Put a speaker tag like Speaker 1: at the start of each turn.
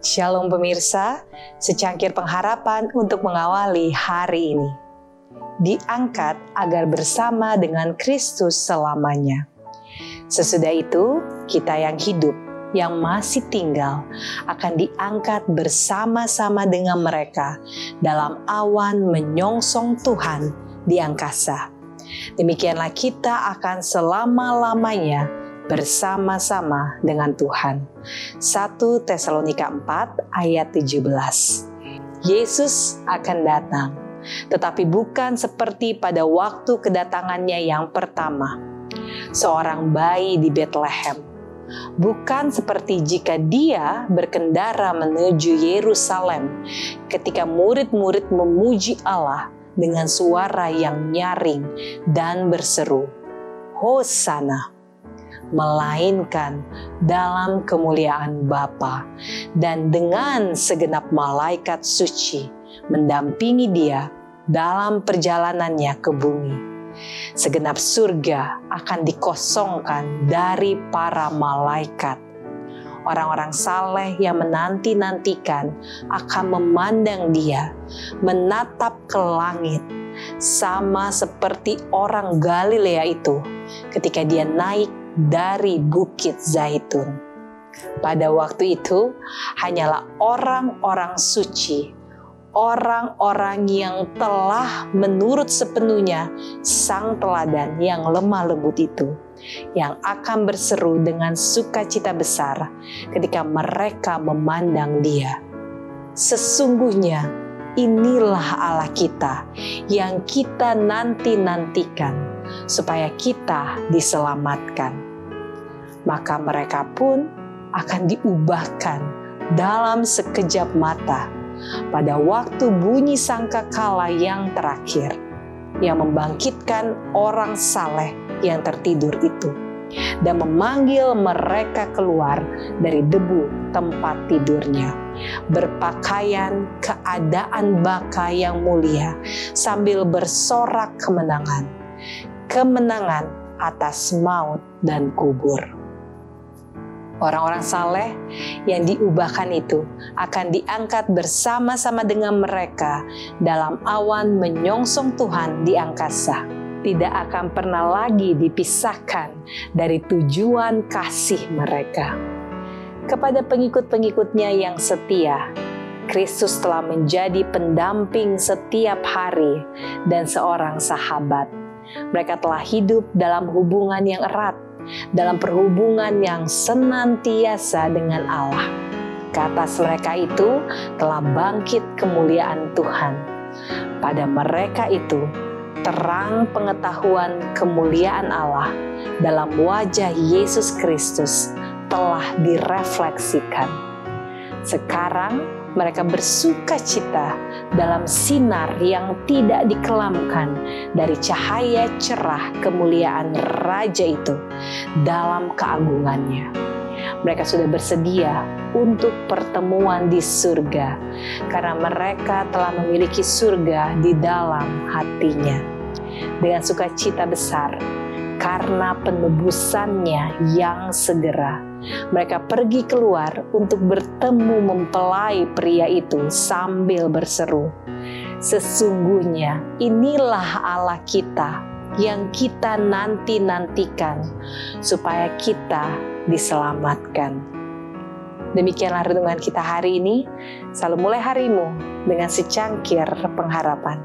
Speaker 1: Shalom pemirsa, secangkir pengharapan untuk mengawali hari ini. Diangkat agar bersama dengan Kristus selamanya. Sesudah itu, kita yang hidup, yang masih tinggal, akan diangkat bersama-sama dengan mereka dalam awan menyongsong Tuhan di angkasa. Demikianlah kita akan selama-lamanya bersama-sama dengan Tuhan. 1 Tesalonika 4 ayat 17. Yesus akan datang, tetapi bukan seperti pada waktu kedatangannya yang pertama. Seorang bayi di Bethlehem. Bukan seperti jika dia berkendara menuju Yerusalem ketika murid-murid memuji Allah dengan suara yang nyaring dan berseru, Hosana! Melainkan dalam kemuliaan Bapa dan dengan segenap malaikat suci mendampingi dia dalam perjalanannya ke bumi. Segenap surga akan dikosongkan dari para malaikat. Orang-orang saleh yang menanti-nantikan akan memandang dia, menatap ke langit, sama seperti orang Galilea itu ketika dia naik dari Bukit Zaitun. Pada waktu itu, hanyalah orang-orang suci, orang-orang yang telah menurut sepenuhnya sang teladan yang lemah lembut itu, yang akan berseru dengan sukacita besar ketika mereka memandang Dia. Sesungguhnya inilah Allah kita yang kita nanti-nantikan supaya kita diselamatkan. Maka mereka pun akan diubahkan dalam sekejap mata pada waktu bunyi sangkakala yang terakhir yang membangkitkan orang saleh yang tertidur itu dan memanggil mereka keluar dari debu tempat tidurnya berpakaian keadaan baka yang mulia sambil bersorak kemenangan kemenangan atas maut dan kubur orang-orang saleh yang diubahkan itu akan diangkat bersama-sama dengan mereka dalam awan menyongsong Tuhan di angkasa tidak akan pernah lagi dipisahkan dari tujuan kasih mereka. Kepada pengikut-pengikutnya yang setia, Kristus telah menjadi pendamping setiap hari dan seorang sahabat. Mereka telah hidup dalam hubungan yang erat, dalam perhubungan yang senantiasa dengan Allah. Kata mereka itu telah bangkit kemuliaan Tuhan. Pada mereka itu, terang pengetahuan kemuliaan Allah dalam wajah Yesus Kristus telah direfleksikan. Sekarang mereka bersuka cita dalam sinar yang tidak dikelamkan dari cahaya cerah kemuliaan Raja itu dalam keagungannya mereka sudah bersedia untuk pertemuan di surga, karena mereka telah memiliki surga di dalam hatinya. Dengan sukacita besar, karena penebusannya yang segera, mereka pergi keluar untuk bertemu mempelai pria itu sambil berseru, "Sesungguhnya inilah Allah kita." yang kita nanti-nantikan supaya kita diselamatkan. Demikianlah renungan kita hari ini. Selalu mulai harimu dengan secangkir pengharapan.